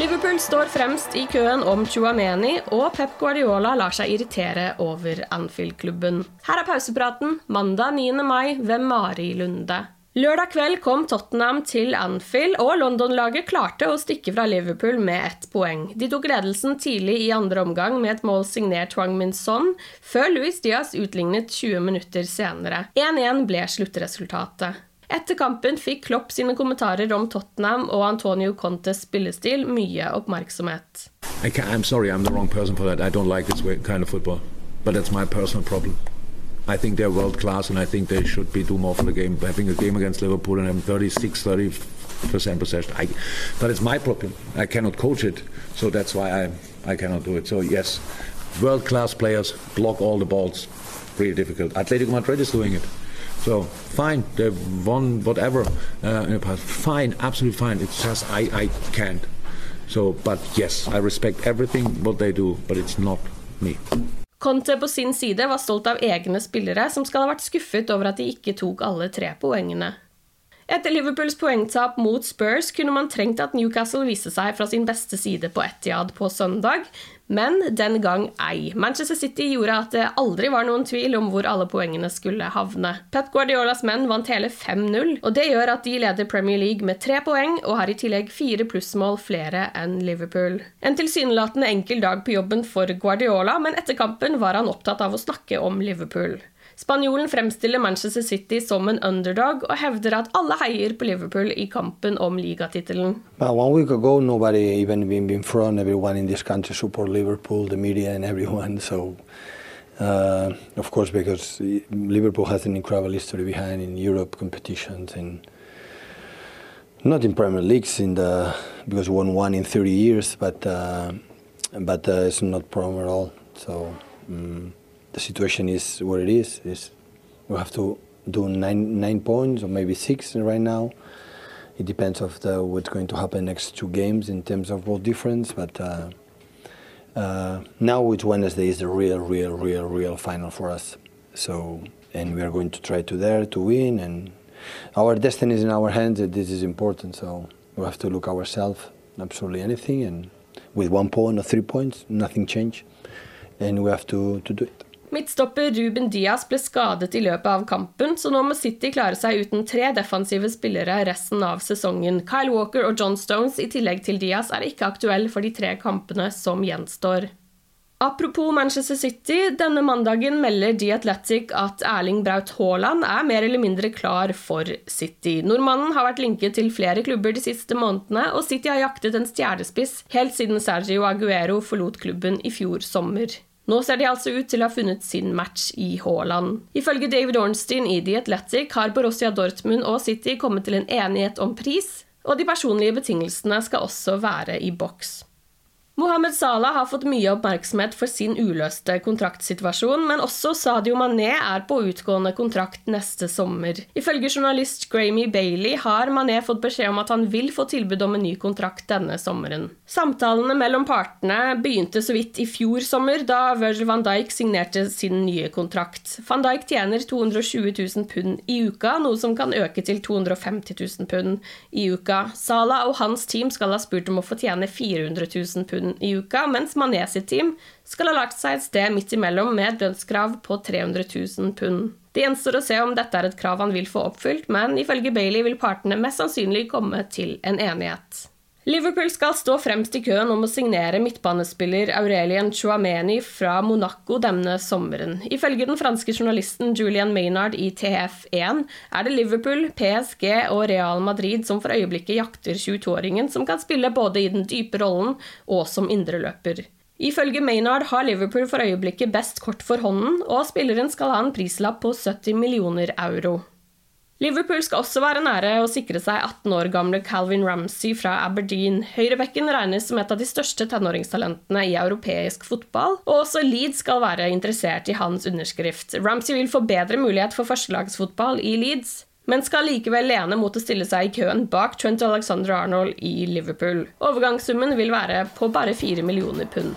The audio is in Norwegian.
Liverpool står fremst i køen om Chuameni, og Pep Guardiola lar seg irritere over Anfield-klubben. Her er pausepraten mandag 9. mai ved Mari Lunde. Lørdag kveld kom Tottenham til Anfield, og London-laget klarte å stikke fra Liverpool med ett poeng. De tok ledelsen tidlig i andre omgang med et mål signert Hwang Min Son, før Luis Diaz utlignet 20 minutter senere. 1-1 ble sluttresultatet. Etter kampen fikk Klopp sine kommentarer om Tottenham og Antonio Contes spillestil mye oppmerksomhet. I I'm sorry, I'm the wrong person for that. I don't like this kind of football, but that's my personal problem. I think they're world class, and I think they should be do more for the game. Having a game against Liverpool and having 36, 30 percent possession, I, but it's my problem. I cannot coach it, so that's why I I cannot do it. So yes, world class players block all the balls. Pretty difficult. Atletico Madrid is doing it. So fine, they've won whatever uh, in the past. Fine, absolutely fine. It's just I, I can't. So, but yes, I respect everything what they do, but it's not me. Conte på sin side var stolt av egne spillere, som skal ha vært skuffet over at de ikke tok alle tre poengene. Etter Liverpools poengtap mot Spurs kunne man trengt at Newcastle viste seg fra sin beste side på Etiad på søndag, men den gang ei. Manchester City gjorde at det aldri var noen tvil om hvor alle poengene skulle havne. Pep Guardiolas menn vant hele 5-0, og det gjør at de leder Premier League med tre poeng og har i tillegg fire plussmål flere enn Liverpool. En tilsynelatende enkel dag på jobben for Guardiola, men etter kampen var han opptatt av å snakke om Liverpool. Spanjolen fremstiller Manchester City som en underdog og hevder at alle heier på Liverpool i kampen om ligatittelen. One week ago, nobody even been in front. Everyone in this country support Liverpool, the media and everyone. So, uh, of course, because Liverpool has an incredible history behind in Europe competitions and not in Premier Leagues in the because won one in 30 years, but uh, but uh, it's not problem at all. So. Um, the situation is what it is. Is we have to do nine nine points or maybe six right now. It depends of the, what's going to happen next two games in terms of goal difference. But uh, uh, now it's Wednesday is the real, real, real, real final for us. So and we are going to try to there to win and our destiny is in our hands and this is important. So we have to look ourselves absolutely anything and with one point or three points, nothing change, and we have to, to do it. Midtstopper Ruben Diaz ble skadet i løpet av kampen, så nå må City klare seg uten tre defensive spillere resten av sesongen. Kyle Walker og John Stones i tillegg til Diaz er ikke aktuell for de tre kampene som gjenstår. Apropos Manchester City, denne mandagen melder The Athletic at Erling Braut Haaland er mer eller mindre klar for City. Nordmannen har vært linket til flere klubber de siste månedene, og City har jaktet en stjernespiss helt siden Sergio Aguero forlot klubben i fjor sommer. Nå ser de altså ut til å ha funnet sin match i Haaland. Ifølge David Ornstein i The Athletic har Borussia Dortmund og City kommet til en enighet om pris, og de personlige betingelsene skal også være i boks. Mohammed Salah har fått mye oppmerksomhet for sin uløste kontraktsituasjon, men også Sadio Mané er på utgående kontrakt neste sommer. Ifølge journalist Gramey Bailey har Mané fått beskjed om at han vil få tilbud om en ny kontrakt denne sommeren. Samtalene mellom partene begynte så vidt i fjor sommer, da Virgil van Dijk signerte sin nye kontrakt. Van Dijk tjener 220 000 pund i uka, noe som kan øke til 250 000 pund i uka. Salah og hans team skal ha spurt om å få tjene 400 000 pund i uka, mens Mané sitt team skal ha lagt seg et sted midt imellom med et lønnskrav på 300 000 pund. Det gjenstår å se om dette er et krav han vil få oppfylt, men ifølge Bailey vil partene mest sannsynlig komme til en enighet. Liverpool skal stå fremst i køen om å signere midtbanespiller Aurelien Chouameni fra Monaco denne sommeren. Ifølge den franske journalisten Julian Maynard i TF1 er det Liverpool, PSG og Real Madrid som for øyeblikket jakter 22-åringen, som kan spille både i den dype rollen og som indreløper. Ifølge Maynard har Liverpool for øyeblikket best kort for hånden, og spilleren skal ha en prislapp på 70 millioner euro. Liverpool skal også være nære å sikre seg 18 år gamle Calvin Ramsey fra Aberdeen. Høyrebekken regnes som et av de største tenåringstalentene i europeisk fotball, og også Leeds skal være interessert i hans underskrift. Ramsey vil få bedre mulighet for førstelagsfotball i Leeds, men skal likevel lene mot å stille seg i køen bak Trent Alexander Arnold i Liverpool. Overgangssummen vil være på bare 4 millioner pund.